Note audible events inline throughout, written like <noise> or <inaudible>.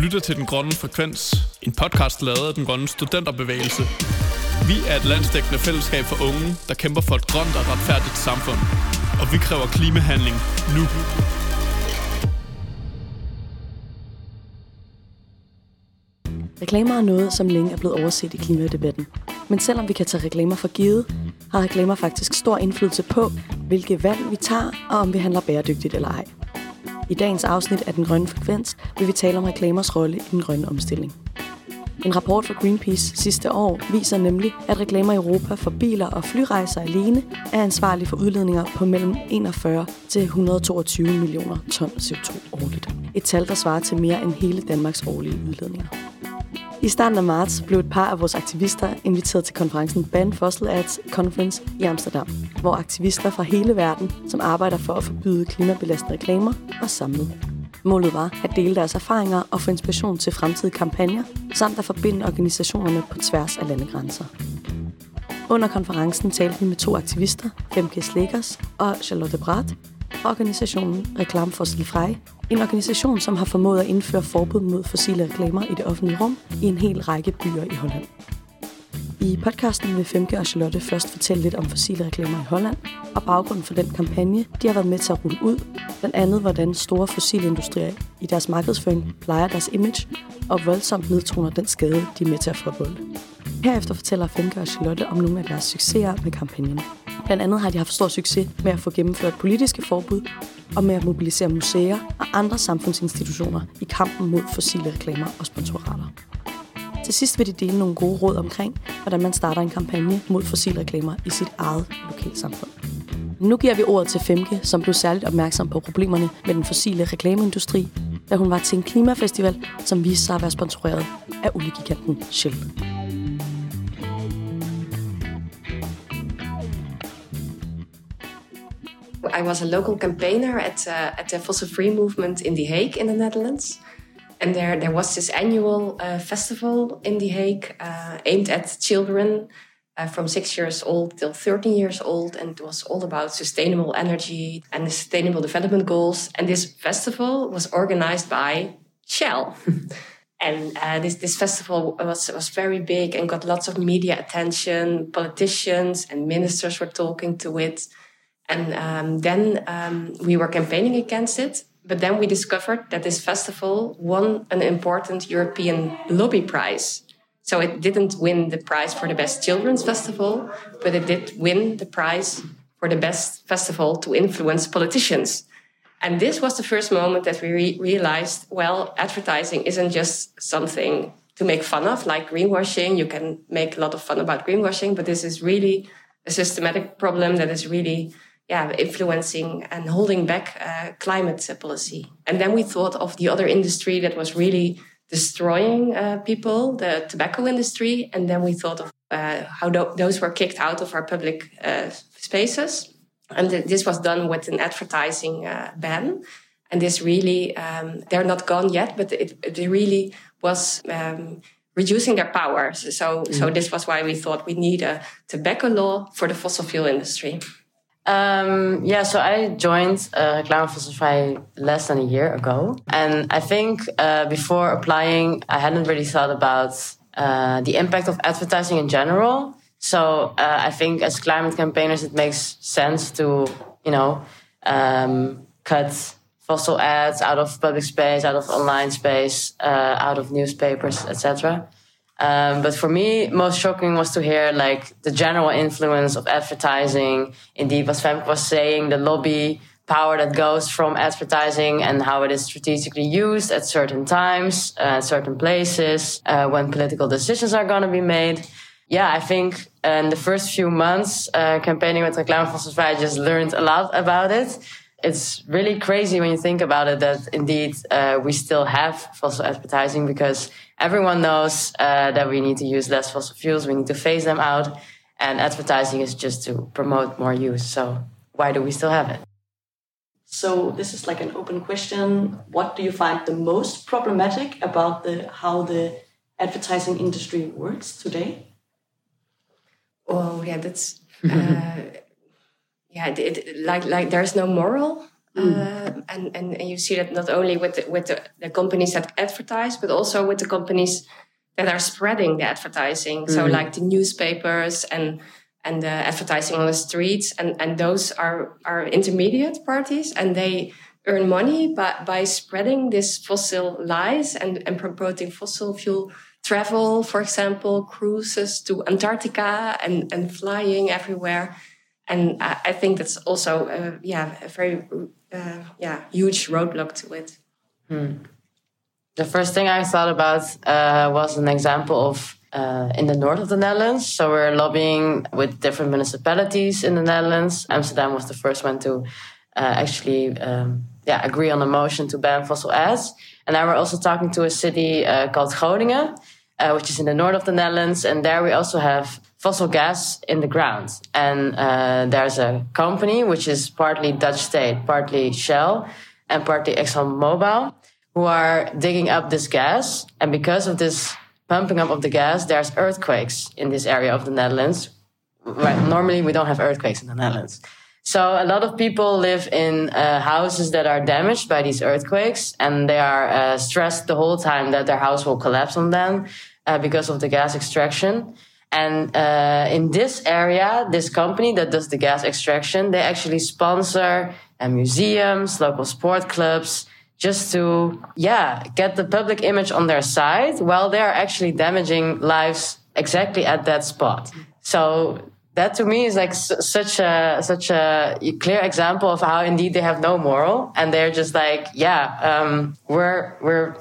lytter til Den Grønne Frekvens, en podcast lavet af Den Grønne Studenterbevægelse. Vi er et landsdækkende fællesskab for unge, der kæmper for et grønt og retfærdigt samfund. Og vi kræver klimahandling nu. Reklamer er noget, som længe er blevet overset i klimadebatten. Men selvom vi kan tage reklamer for givet, har reklamer faktisk stor indflydelse på, hvilke valg vi tager, og om vi handler bæredygtigt eller ej. I dagens afsnit af Den Grønne Frekvens vil vi tale om reklamers rolle i den grønne omstilling. En rapport fra Greenpeace sidste år viser nemlig, at reklamer i Europa for biler og flyrejser alene er ansvarlige for udledninger på mellem 41 til 122 millioner ton CO2 årligt. Et tal, der svarer til mere end hele Danmarks årlige udledninger. I starten af marts blev et par af vores aktivister inviteret til konferencen Ban Fossil Ads Conference i Amsterdam, hvor aktivister fra hele verden, som arbejder for at forbyde klimabelastende reklamer, var samlet. Målet var at dele deres erfaringer og få inspiration til fremtidige kampagner, samt at forbinde organisationerne på tværs af landegrænser. Under konferencen talte vi med to aktivister, Femke Slækkers og Charlotte Brat, organisationen Reklam for Frei, en organisation, som har formået at indføre forbud mod fossile reklamer i det offentlige rum i en hel række byer i Holland. I podcasten vil Femke og Charlotte først fortælle lidt om fossile reklamer i Holland og baggrunden for den kampagne, de har været med til at rulle ud. Blandt andet, hvordan store fossile industrier i deres markedsføring plejer deres image og voldsomt nedtoner den skade, de er med til at forvolde. Herefter fortæller Femke og Charlotte om nogle af deres succeser med kampagnen. Blandt andet har de haft stor succes med at få gennemført politiske forbud og med at mobilisere museer og andre samfundsinstitutioner i kampen mod fossile reklamer og sponsorater. Til sidst vil de dele nogle gode råd omkring, hvordan man starter en kampagne mod fossilreklamer i sit eget lokalsamfund. Nu giver vi ordet til Femke, som blev særligt opmærksom på problemerne med den fossile reklameindustri, da hun var til en klimafestival, som viste sig at være sponsoreret af oliegiganten Shell. I was a local campaigner at, uh, at the fossil free movement in The Hague in the Netherlands. And there, there was this annual uh, festival in The Hague uh, aimed at children uh, from six years old till 13 years old. And it was all about sustainable energy and the sustainable development goals. And this festival was organized by Shell. <laughs> and this, this festival was, was very big and got lots of media attention. Politicians and ministers were talking to it. And um, then um, we were campaigning against it. But then we discovered that this festival won an important European lobby prize. So it didn't win the prize for the best children's festival, but it did win the prize for the best festival to influence politicians. And this was the first moment that we re realized well, advertising isn't just something to make fun of, like greenwashing. You can make a lot of fun about greenwashing, but this is really a systematic problem that is really yeah, influencing and holding back uh, climate policy. And then we thought of the other industry that was really destroying uh, people, the tobacco industry. And then we thought of uh, how those were kicked out of our public uh, spaces. And th this was done with an advertising uh, ban. And this really, um, they're not gone yet, but it, it really was um, reducing their power. So, mm. so this was why we thought we need a tobacco law for the fossil fuel industry. Um, yeah, so I joined uh, Reclame Fossielvrij less than a year ago. And I think uh, before applying, I hadn't really thought about uh, the impact of advertising in general. So uh, I think as climate campaigners, it makes sense to, you know, um, cut fossil ads out of public space, out of online space, uh, out of newspapers, etc. Um, but for me, most shocking was to hear like the general influence of advertising. Indeed, what Femke was saying, the lobby power that goes from advertising and how it is strategically used at certain times, uh, certain places, uh, when political decisions are going to be made. Yeah, I think in the first few months uh, campaigning with Reclame I just learned a lot about it. It's really crazy when you think about it that indeed uh, we still have fossil advertising because everyone knows uh, that we need to use less fossil fuels, we need to phase them out, and advertising is just to promote more use. So why do we still have it? So this is like an open question. What do you find the most problematic about the how the advertising industry works today? Oh yeah, that's uh, <laughs> yeah. It, like like there's no moral Mm. Uh, and, and, and you see that not only with the, with the, the, companies that advertise, but also with the companies that are spreading the advertising. Mm. So like the newspapers and and the advertising on the streets, and, and those are are intermediate parties, and they earn money by, by spreading this fossil lies and, and promoting fossil fuel travel, for example, cruises to Antarctica and, and flying everywhere. And I, I think that's also, uh, yeah, a very, uh, yeah, huge roadblock to it. Hmm. The first thing I thought about uh, was an example of uh, in the north of the Netherlands. So we're lobbying with different municipalities in the Netherlands. Amsterdam was the first one to uh, actually um, yeah, agree on a motion to ban fossil ads. And now we're also talking to a city uh, called Groningen, uh, which is in the north of the Netherlands. And there we also have fossil gas in the ground. And uh, there's a company which is partly Dutch state, partly Shell, and partly ExxonMobil, who are digging up this gas. And because of this pumping up of the gas, there's earthquakes in this area of the Netherlands. Right, normally, we don't have earthquakes in the Netherlands. So a lot of people live in uh, houses that are damaged by these earthquakes, and they are uh, stressed the whole time that their house will collapse on them uh, because of the gas extraction. And uh, in this area, this company that does the gas extraction, they actually sponsor uh, museums, local sport clubs, just to yeah get the public image on their side while they are actually damaging lives exactly at that spot. So that to me is like such a such a clear example of how indeed they have no moral and they're just like yeah um, we're we're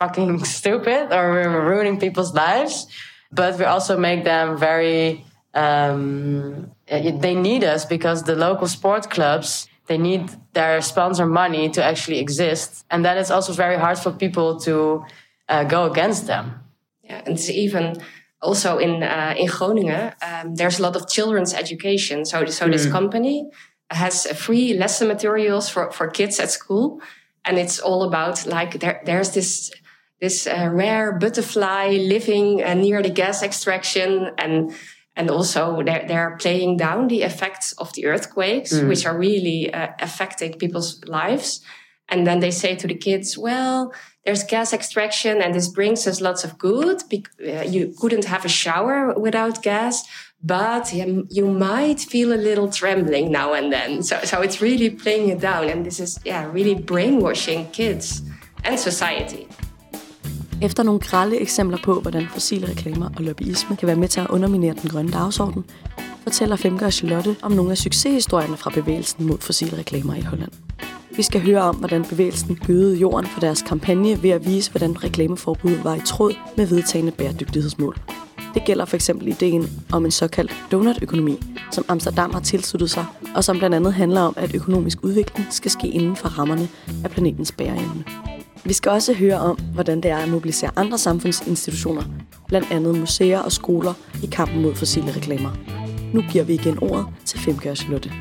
fucking <laughs> stupid or we're ruining people's lives but we also make them very um, they need us because the local sport clubs they need their sponsor money to actually exist and then it's also very hard for people to uh, go against them yeah and it's even also in uh, in Groningen, um, there's a lot of children's education. So so this hmm. company has free lesson materials for for kids at school, and it's all about like there there's this this uh, rare butterfly living uh, near the gas extraction and and also they're, they're playing down the effects of the earthquakes mm. which are really uh, affecting people's lives and then they say to the kids well there's gas extraction and this brings us lots of good. Uh, you couldn't have a shower without gas, but you might feel a little trembling now and then. So, so it's really playing it down. And this is, yeah, really brainwashing kids and society. Efter nogle grælde eksempler på, hvordan fossile reklamer og lobbyisme kan være med til at underminere den grønne dagsorden, fortæller Femke og Charlotte om nogle af succeshistorierne fra bevægelsen mod fossile reklamer i Holland. Vi skal høre om, hvordan bevægelsen gødede jorden for deres kampagne ved at vise, hvordan reklameforbuddet var i tråd med vedtagende bæredygtighedsmål. Det gælder for eksempel ideen om en såkaldt donutøkonomi, som Amsterdam har tilsluttet sig, og som blandt andet handler om, at økonomisk udvikling skal ske inden for rammerne af planetens bæreevne. Vi skal også høre om, hvordan det er at mobilisere andre samfundsinstitutioner, blandt andet museer og skoler, i kampen mod fossile reklamer. Nu giver vi igen ordet til Femke Charlotte.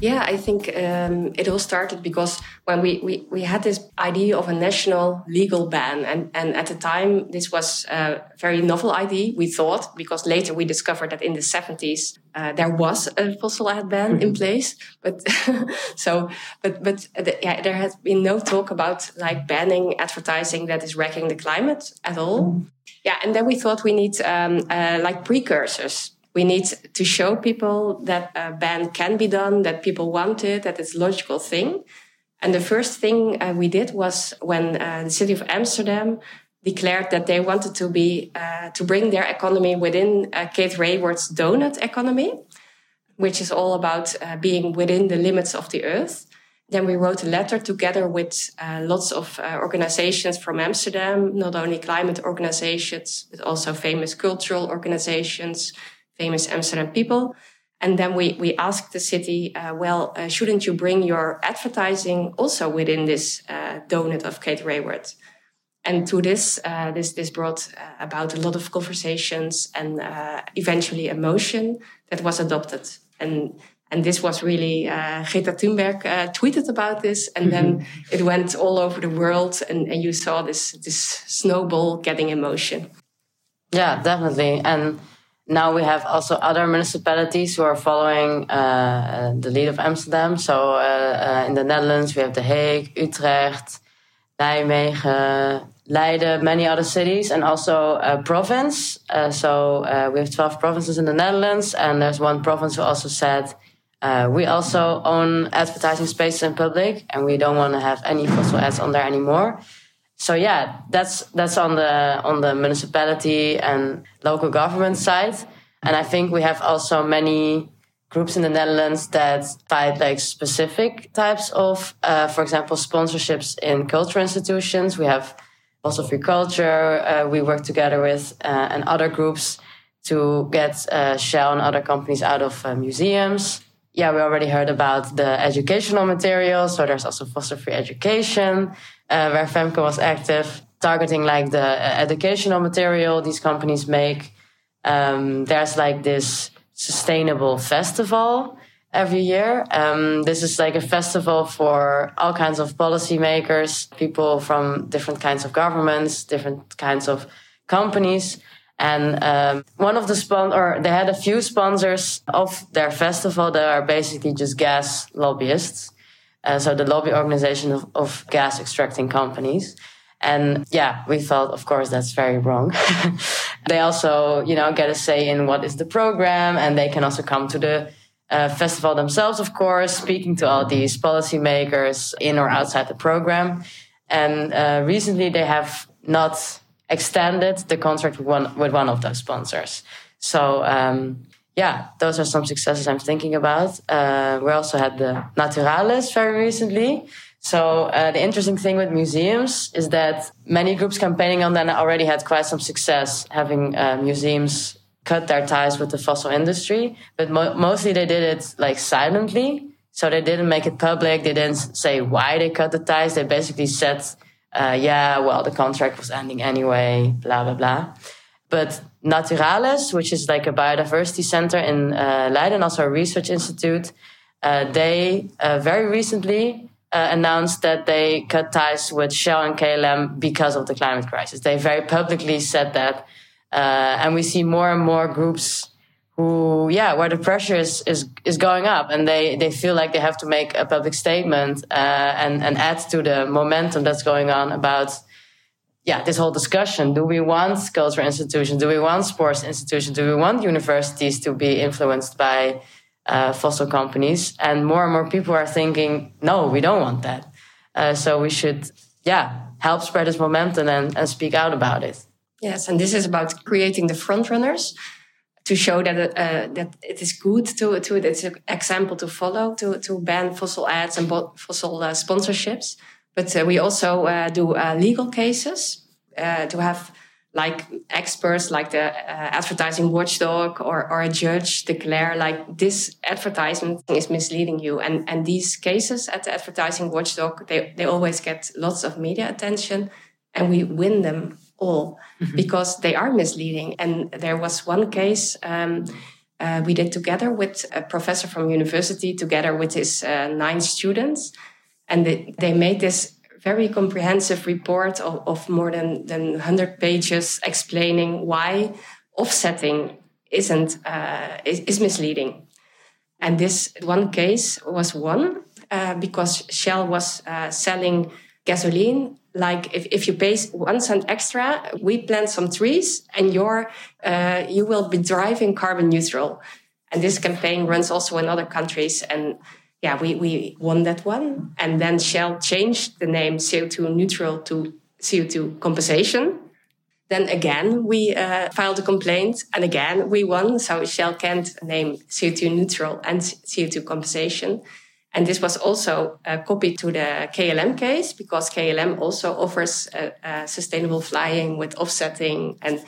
Yeah, I think um, it all started because when we, we, we had this idea of a national legal ban, and, and at the time this was a very novel idea, we thought, because later we discovered that in the 70s uh, there was a fossil ad ban mm-hmm. in place. But <laughs> so, but, but the, yeah, there has been no talk about like banning advertising that is wrecking the climate at all. Mm-hmm. Yeah, and then we thought we need um, uh, like precursors we need to show people that a ban can be done, that people want it, that it's a logical thing. And the first thing uh, we did was when uh, the city of Amsterdam declared that they wanted to be uh, to bring their economy within uh, Kate Raworth's donut economy, which is all about uh, being within the limits of the earth. Then we wrote a letter together with uh, lots of organizations from Amsterdam, not only climate organizations, but also famous cultural organizations, famous Amsterdam people. And then we, we asked the city, uh, well, uh, shouldn't you bring your advertising also within this uh, donut of Kate Raworth? And to this, uh, this, this brought uh, about a lot of conversations and uh, eventually a motion that was adopted. And, and this was really, Greta Thunberg tweeted about this. And mm-hmm. then it went all over the world and, and you saw this, this snowball getting in motion. Yeah, definitely. And now we have also other municipalities who are following uh, the lead of Amsterdam. So uh, uh, in the Netherlands, we have The Hague, Utrecht, Nijmegen, Leiden, many other cities, and also a province. Uh, so uh, we have 12 provinces in the Netherlands, and there's one province who also said, uh, we also own advertising spaces in public, and we don't want to have any fossil ads on there anymore. So yeah, that's that's on the on the municipality and local government side, and I think we have also many groups in the Netherlands that fight like specific types of, uh, for example, sponsorships in cultural institutions. We have also free culture. Uh, we work together with uh, and other groups to get uh, Shell and other companies out of uh, museums. Yeah, we already heard about the educational materials. So there's also fossil-free education, uh, where Femke was active, targeting like the uh, educational material these companies make. Um, there's like this sustainable festival every year. Um, this is like a festival for all kinds of policymakers, people from different kinds of governments, different kinds of companies. And um, one of the spon or they had a few sponsors of their festival that are basically just gas lobbyists. Uh, so the lobby organization of, of gas extracting companies. And yeah, we felt, of course, that's very wrong. <laughs> they also, you know, get a say in what is the program and they can also come to the uh, festival themselves, of course, speaking to all these policymakers in or outside the program. And uh, recently they have not extended the contract with one, with one of those sponsors. So, um, yeah, those are some successes I'm thinking about. Uh, we also had the Naturalis very recently, so uh, the interesting thing with museums is that many groups campaigning on them already had quite some success having uh, museums cut their ties with the fossil industry, but mo mostly they did it like silently. So they didn't make it public. They didn't say why they cut the ties. They basically said, uh, "Yeah, well, the contract was ending anyway." Blah blah blah. But Naturalis, which is like a biodiversity center in uh, Leiden, also a research institute, uh, they uh, very recently uh, announced that they cut ties with Shell and KLM because of the climate crisis. They very publicly said that. Uh, and we see more and more groups who, yeah, where the pressure is, is, is going up and they, they feel like they have to make a public statement uh, and, and add to the momentum that's going on about, yeah, this whole discussion. Do we want cultural institutions? Do we want sports institutions? Do we want universities to be influenced by uh, fossil companies. And more and more people are thinking, no, we don't want that. Uh, so we should, yeah, help spread this momentum and, and speak out about it. Yes, and this is about creating the front runners to show that uh, that it is good to to it's an example to follow to to ban fossil ads and fossil uh, sponsorships. But uh, we also uh, do legal cases to have like experts like the uh, advertising watchdog or, or a judge declare like this advertisement is misleading you and and these cases at the advertising watchdog they, they always get lots of media attention and we win them all mm-hmm. because they are misleading and there was one case um, uh, we did together with a professor from university together with his uh, nine students and they, they made this very comprehensive report of, of more than, than 100 pages explaining why offsetting isn't uh, is, is, misleading. And this one case was won uh, because Shell was uh, selling gasoline. Like if, if you pay one cent extra, we plant some trees and you're, uh, you will be driving carbon neutral. And this campaign runs also in other countries. And yeah, we, we won that one. And then Shell changed the name CO2 neutral to CO2 compensation. Then again, we uh, filed a complaint and again we won. So Shell can't name CO2 neutral and CO2 compensation. And this was also uh, copied to the KLM case because KLM also offers uh, uh, sustainable flying with offsetting. And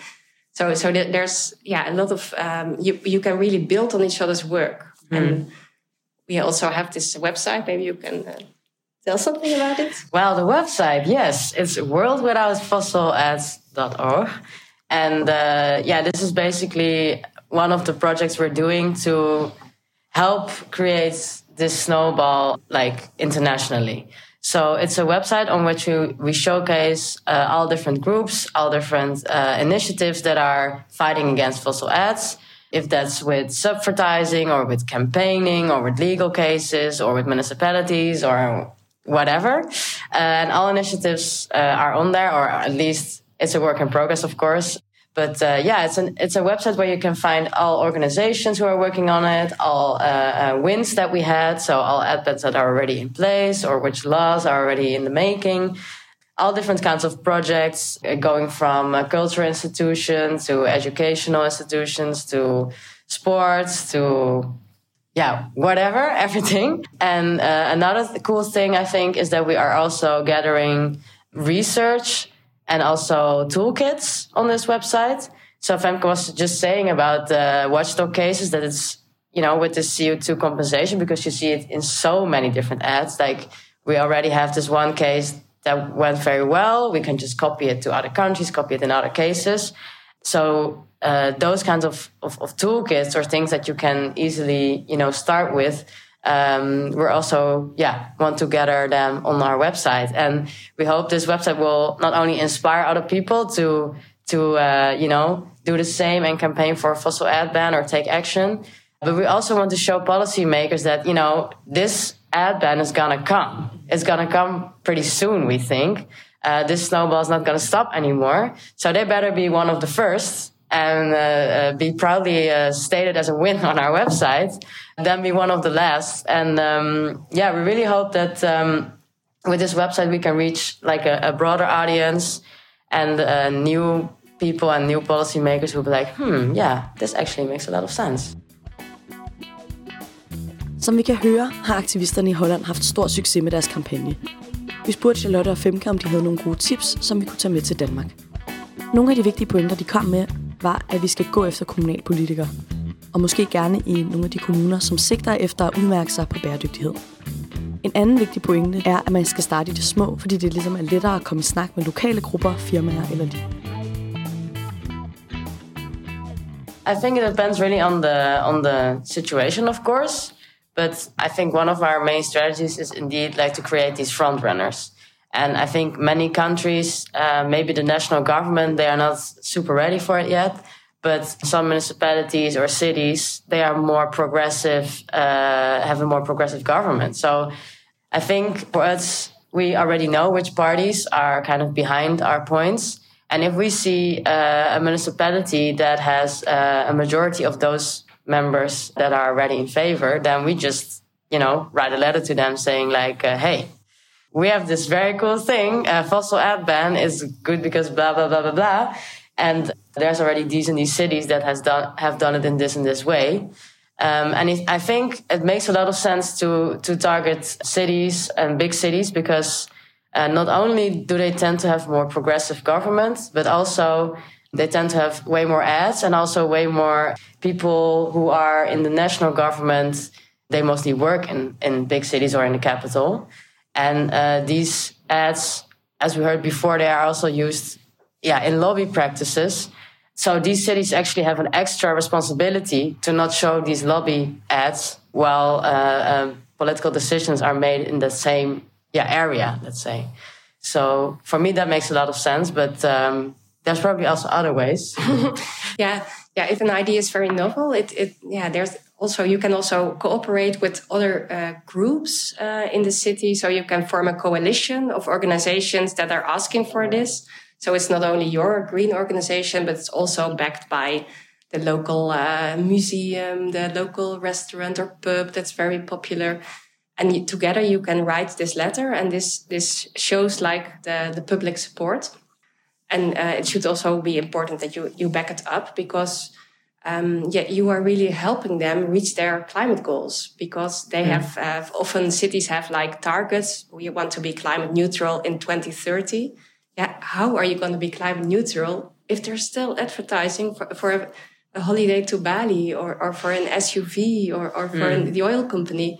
so, so there's, yeah, a lot of, um, you, you can really build on each other's work. Mm. And we also have this website. Maybe you can uh, tell something about it. Well, the website, yes, it's worldwithoutfossilads.org. And uh, yeah, this is basically one of the projects we're doing to help create this snowball like internationally. So it's a website on which we, we showcase uh, all different groups, all different uh, initiatives that are fighting against fossil ads if that's with subvertising or with campaigning or with legal cases or with municipalities or whatever. Uh, and all initiatives uh, are on there, or at least it's a work in progress, of course. But uh, yeah, it's an it's a website where you can find all organizations who are working on it, all uh, uh, wins that we had, so all ad bans that are already in place, or which laws are already in the making. All different kinds of projects, uh, going from cultural institutions to educational institutions to sports to yeah, whatever, <laughs> everything. And uh, another th- cool thing I think is that we are also gathering research and also toolkits on this website. So Femke was just saying about the watchdog cases that it's, you know, with the CO2 compensation, because you see it in so many different ads. Like we already have this one case that went very well. We can just copy it to other countries, copy it in other cases. So uh, those kinds of, of, of, toolkits or things that you can easily, you know, start with. Um, we're also, yeah, want to gather them on our website, and we hope this website will not only inspire other people to to uh, you know do the same and campaign for a fossil ad ban or take action, but we also want to show policymakers that you know this ad ban is gonna come. It's gonna come pretty soon, we think. Uh, this snowball is not gonna stop anymore, so they better be one of the first and uh, uh, be proudly uh, stated as a win <laughs> on our website, then be one of the last. And um, yeah, we really hope that um, with this website we can reach like a, a broader audience and uh, new people and new policymakers who'll be like, hmm, yeah, this actually makes a lot of sense. Som vi kan høre, har aktivisterne i Holland haft stor succes med deres kampagne. Vi spurgte Charlotte og Femke, om de havde nogle gode tips, som vi kunne tage med til Danmark. Nogle af de vigtige pointer, de kom med, var, at vi skal gå efter kommunalpolitikere. Og måske gerne i nogle af de kommuner, som sigter efter at udmærke sig på bæredygtighed. En anden vigtig pointe er, at man skal starte i det små, fordi det ligesom er lettere at komme i snak med lokale grupper, firmaer eller lignende. I think it depends really on the on the situation, of course. But I think one of our main strategies is indeed like to create these front runners. And I think many countries, uh, maybe the national government, they are not super ready for it yet. But some municipalities or cities, they are more progressive, uh, have a more progressive government. So I think for us, we already know which parties are kind of behind our points. And if we see uh, a municipality that has uh, a majority of those members that are already in favor, then we just, you know, write a letter to them saying like, uh, hey, we have this very cool thing. A fossil ad ban is good because blah, blah, blah, blah, blah. And there's already these and these cities that has done, have done it in this and this way. Um, and it, I think it makes a lot of sense to, to target cities and big cities because uh, not only do they tend to have more progressive governments, but also they tend to have way more ads and also way more people who are in the national government. They mostly work in, in big cities or in the capital. And uh, these ads, as we heard before, they are also used, yeah, in lobby practices. So these cities actually have an extra responsibility to not show these lobby ads while uh, um, political decisions are made in the same yeah area. Let's say. So for me, that makes a lot of sense. But um, there's probably also other ways. <laughs> yeah, yeah. If an idea is very novel, it it yeah, there's also you can also cooperate with other uh, groups uh, in the city. So you can form a coalition of organizations that are asking for this. So it's not only your green organization but it's also backed by the local uh, museum the local restaurant or pub that's very popular. And together you can write this letter and this this shows like the the public support. And uh, it should also be important that you you back it up because um, yeah, you are really helping them reach their climate goals because they have uh, often cities have like targets. We want to be climate neutral in 2030. Yeah, how are you going to be climate neutral if they're still advertising for, for a, a holiday to Bali or, or for an SUV or, or for an, the oil company?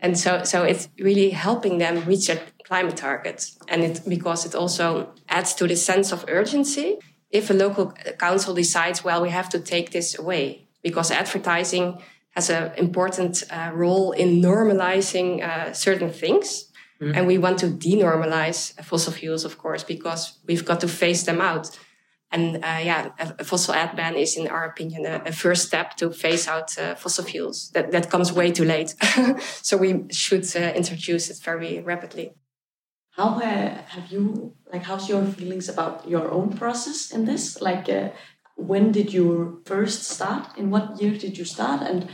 And so, so it's really helping them reach their climate targets. And it, because it also adds to the sense of urgency if a local council decides, well, we have to take this away because advertising has an important uh, role in normalizing uh, certain things. Mm. And we want to denormalize fossil fuels, of course, because we've got to phase them out. And uh, yeah, a, a, fossil ad ban is, in our opinion, a, a first step to phase out uh, fossil fuels. That that comes way too late. <laughs> so we should uh, introduce it very rapidly. How uh, have you like? How's your feelings about your own process in this? Like, uh, when did you first start? In what year did you start? And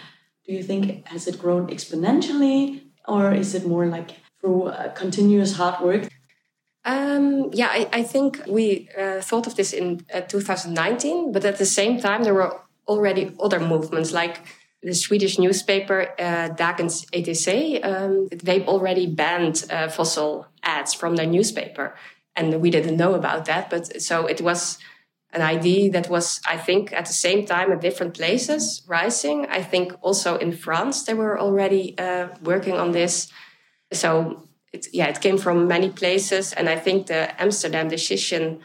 do you think has it grown exponentially, or is it more like through uh, continuous hard work? Um, yeah, I, I, think we uh, thought of this in uh, 2019, but at the same time, there were already other movements like the Swedish newspaper uh, Dagens ETC. Um, they've already banned uh, fossil ads from their newspaper, and we didn't know about that. But so it was an idea that was, I think, at the same time at different places rising. I think also in France they were already uh, working on this. So it, yeah, it came from many places, and I think the Amsterdam decision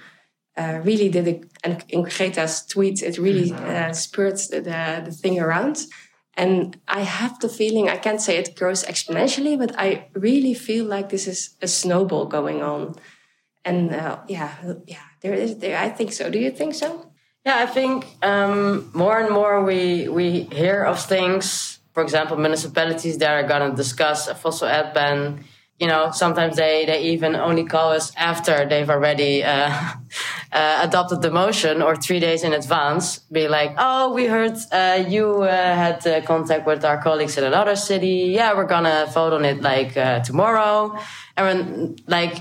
uh, really did it. And in Greta's tweet, it really uh, spurred the, the, the thing around. And I have the feeling I can't say it grows exponentially, but I really feel like this is a snowball going on. And uh, yeah, yeah, there is. There, I think so. Do you think so? Yeah, I think um, more and more we we hear of things. For example, municipalities that are going to discuss a fossil ad ban you know, sometimes they, they even only call us after they've already uh, <laughs> uh, adopted the motion or three days in advance. Be like, oh, we heard uh, you uh, had uh, contact with our colleagues in another city. Yeah, we're gonna vote on it like uh, tomorrow. And when, like,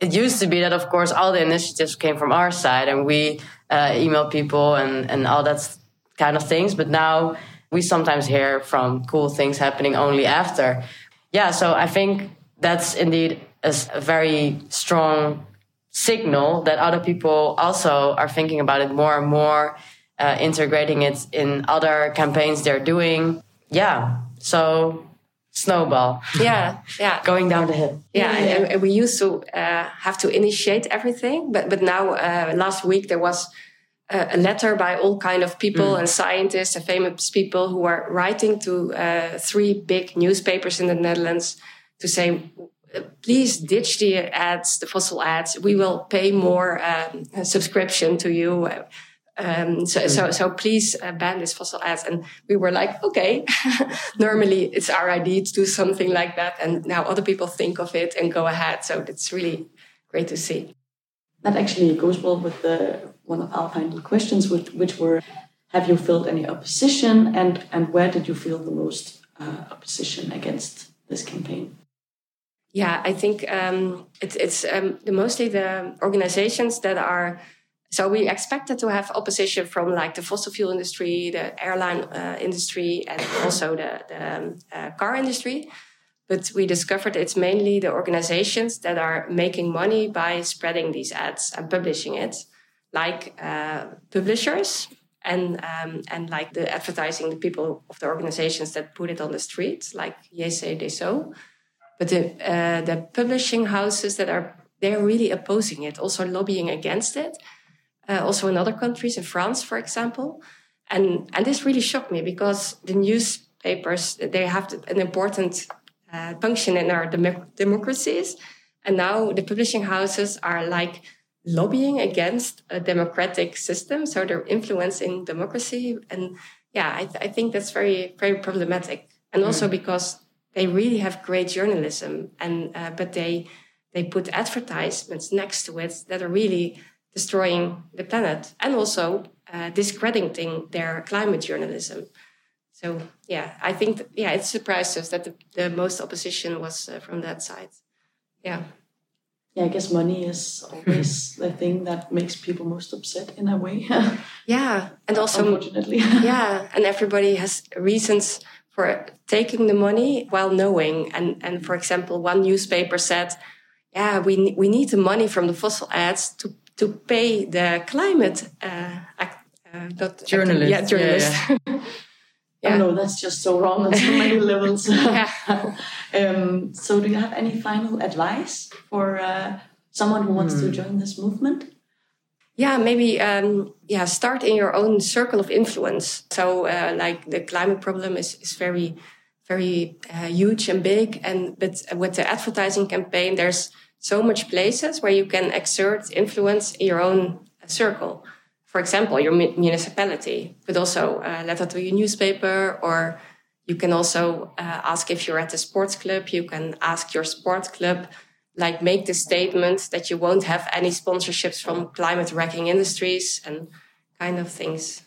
it used to be that, of course, all the initiatives came from our side and we email people and, and all that kind of things. But now we sometimes hear from cool things happening only after. Yeah, so I think that's indeed a very strong signal that other people also are thinking about it more and more, uh, integrating it in other campaigns they're doing. Yeah. So snowball. <laughs> Yeah, yeah. Going down the hill. Yeah, yeah. And, we used to uh, have to initiate everything, but but now uh, last week there was a, a letter by all kind of people mm. and scientists and famous people who are writing to uh, three big newspapers in the Netherlands to say, please ditch the ads, the fossil ads. We will pay more um, subscription to you. Um, so, so, so please uh, ban this fossil ads. And we were like, okay, <laughs> normally it's our idea to do something like that. And now other people think of it and go ahead. So it's really great to see. That actually goes well with the one of our final questions, which, which were, have you felt any opposition and, and where did you feel the most uh, opposition against this campaign? Yeah, I think um, it, it's um, mostly the organizations that are. So we expected to have opposition from like the fossil fuel industry, the airline uh, industry, and also the, the um, uh, car industry. But we discovered it's mainly the organizations that are making money by spreading these ads and publishing it, like uh, publishers and um, and like the advertising, the people of the organizations that put it on the street, like JCDecaux but the, uh, the publishing houses that are they're really opposing it, also lobbying against it. Uh, also in other countries, in France, for example, and and this really shocked me because the newspapers they have an important uh, function in our dem- democracies, and now the publishing houses are like lobbying against a democratic system, so they're influencing democracy, and yeah, I, th- I think that's very very problematic, and also mm. because they really have great journalism, and uh, but they they put advertisements next to it that are really destroying the planet and also uh, discrediting their climate journalism. So yeah, I think that, yeah, it surprised us that the, the most opposition was uh, from that side. Yeah. Yeah, I guess money is always <laughs> the thing that makes people most upset in a way. <laughs> yeah, and also unfortunately, <laughs> yeah, and everybody has reasons for taking the money while knowing. And, and for example, one newspaper said, yeah, we, we need the money from the fossil ads to, to pay the climate uh, uh, not journalist. yeah, journalist. Yeah, yeah. <laughs> yeah. Oh no, that's just so wrong on so <laughs> many levels. <laughs> um, so, do you have any final advice for uh, someone who wants to hmm. join this movement? Yeah maybe um, yeah start in your own circle of influence. So uh, like the climate problem is, is very very uh, huge and big. And but with the advertising campaign there's so much places where you can exert influence in your own circle. For example, your municipality, but also a letter to your newspaper, or you can also uh, ask if you're at a sports club. You can ask your sports club, like make the statement that you won't have any sponsorships from climate wrecking industries and kind of things.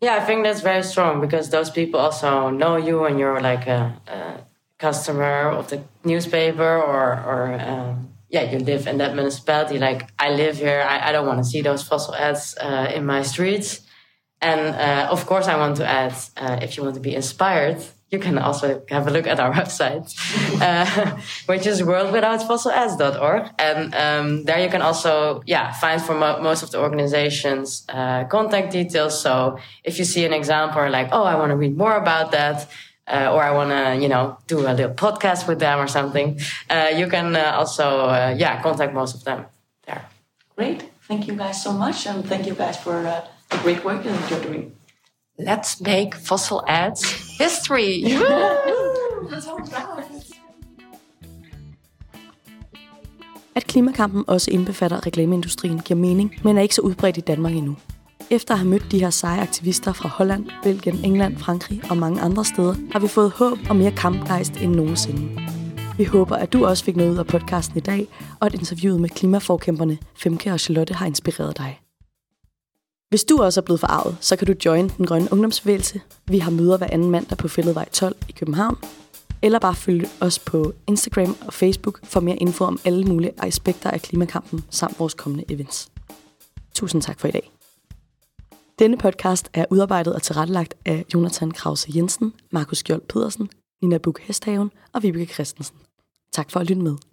Yeah, I think that's very strong because those people also know you and you're like a, a customer of the newspaper or, or um, yeah, you live in that municipality. Like I live here, I, I don't want to see those fossil ads uh, in my streets. And uh, of course, I want to add uh, if you want to be inspired, you can also have a look at our <laughs> website, uh, which is worldwithoutfossilads.org. And um, there you can also, yeah, find for mo most of the organizations uh, contact details. So if you see an example or like, oh, I want to read more about that, uh, or I want to, you know, do a little podcast with them or something, uh, you can uh, also, uh, yeah, contact most of them there. Great. Thank you guys so much. And thank you guys for the great work that you're doing. Let's make fossil ads history. <laughs> At klimakampen også indbefatter reklameindustrien giver mening, men er ikke så udbredt i Danmark endnu. Efter at have mødt de her seje aktivister fra Holland, Belgien, England, Frankrig og mange andre steder, har vi fået håb og mere kampgejst end nogensinde. Vi håber, at du også fik noget ud af podcasten i dag, og at interviewet med klimaforkæmperne Femke og Charlotte har inspireret dig. Hvis du også er blevet forarvet, så kan du join den grønne ungdomsbevægelse. Vi har møder hver anden mandag på Fælledvej 12 i København. Eller bare følg os på Instagram og Facebook for mere info om alle mulige aspekter af klimakampen samt vores kommende events. Tusind tak for i dag. Denne podcast er udarbejdet og tilrettelagt af Jonathan Krause Jensen, Markus Skjold Pedersen, Nina Buk Hesthaven og Vibeke Christensen. Tak for at lytte med.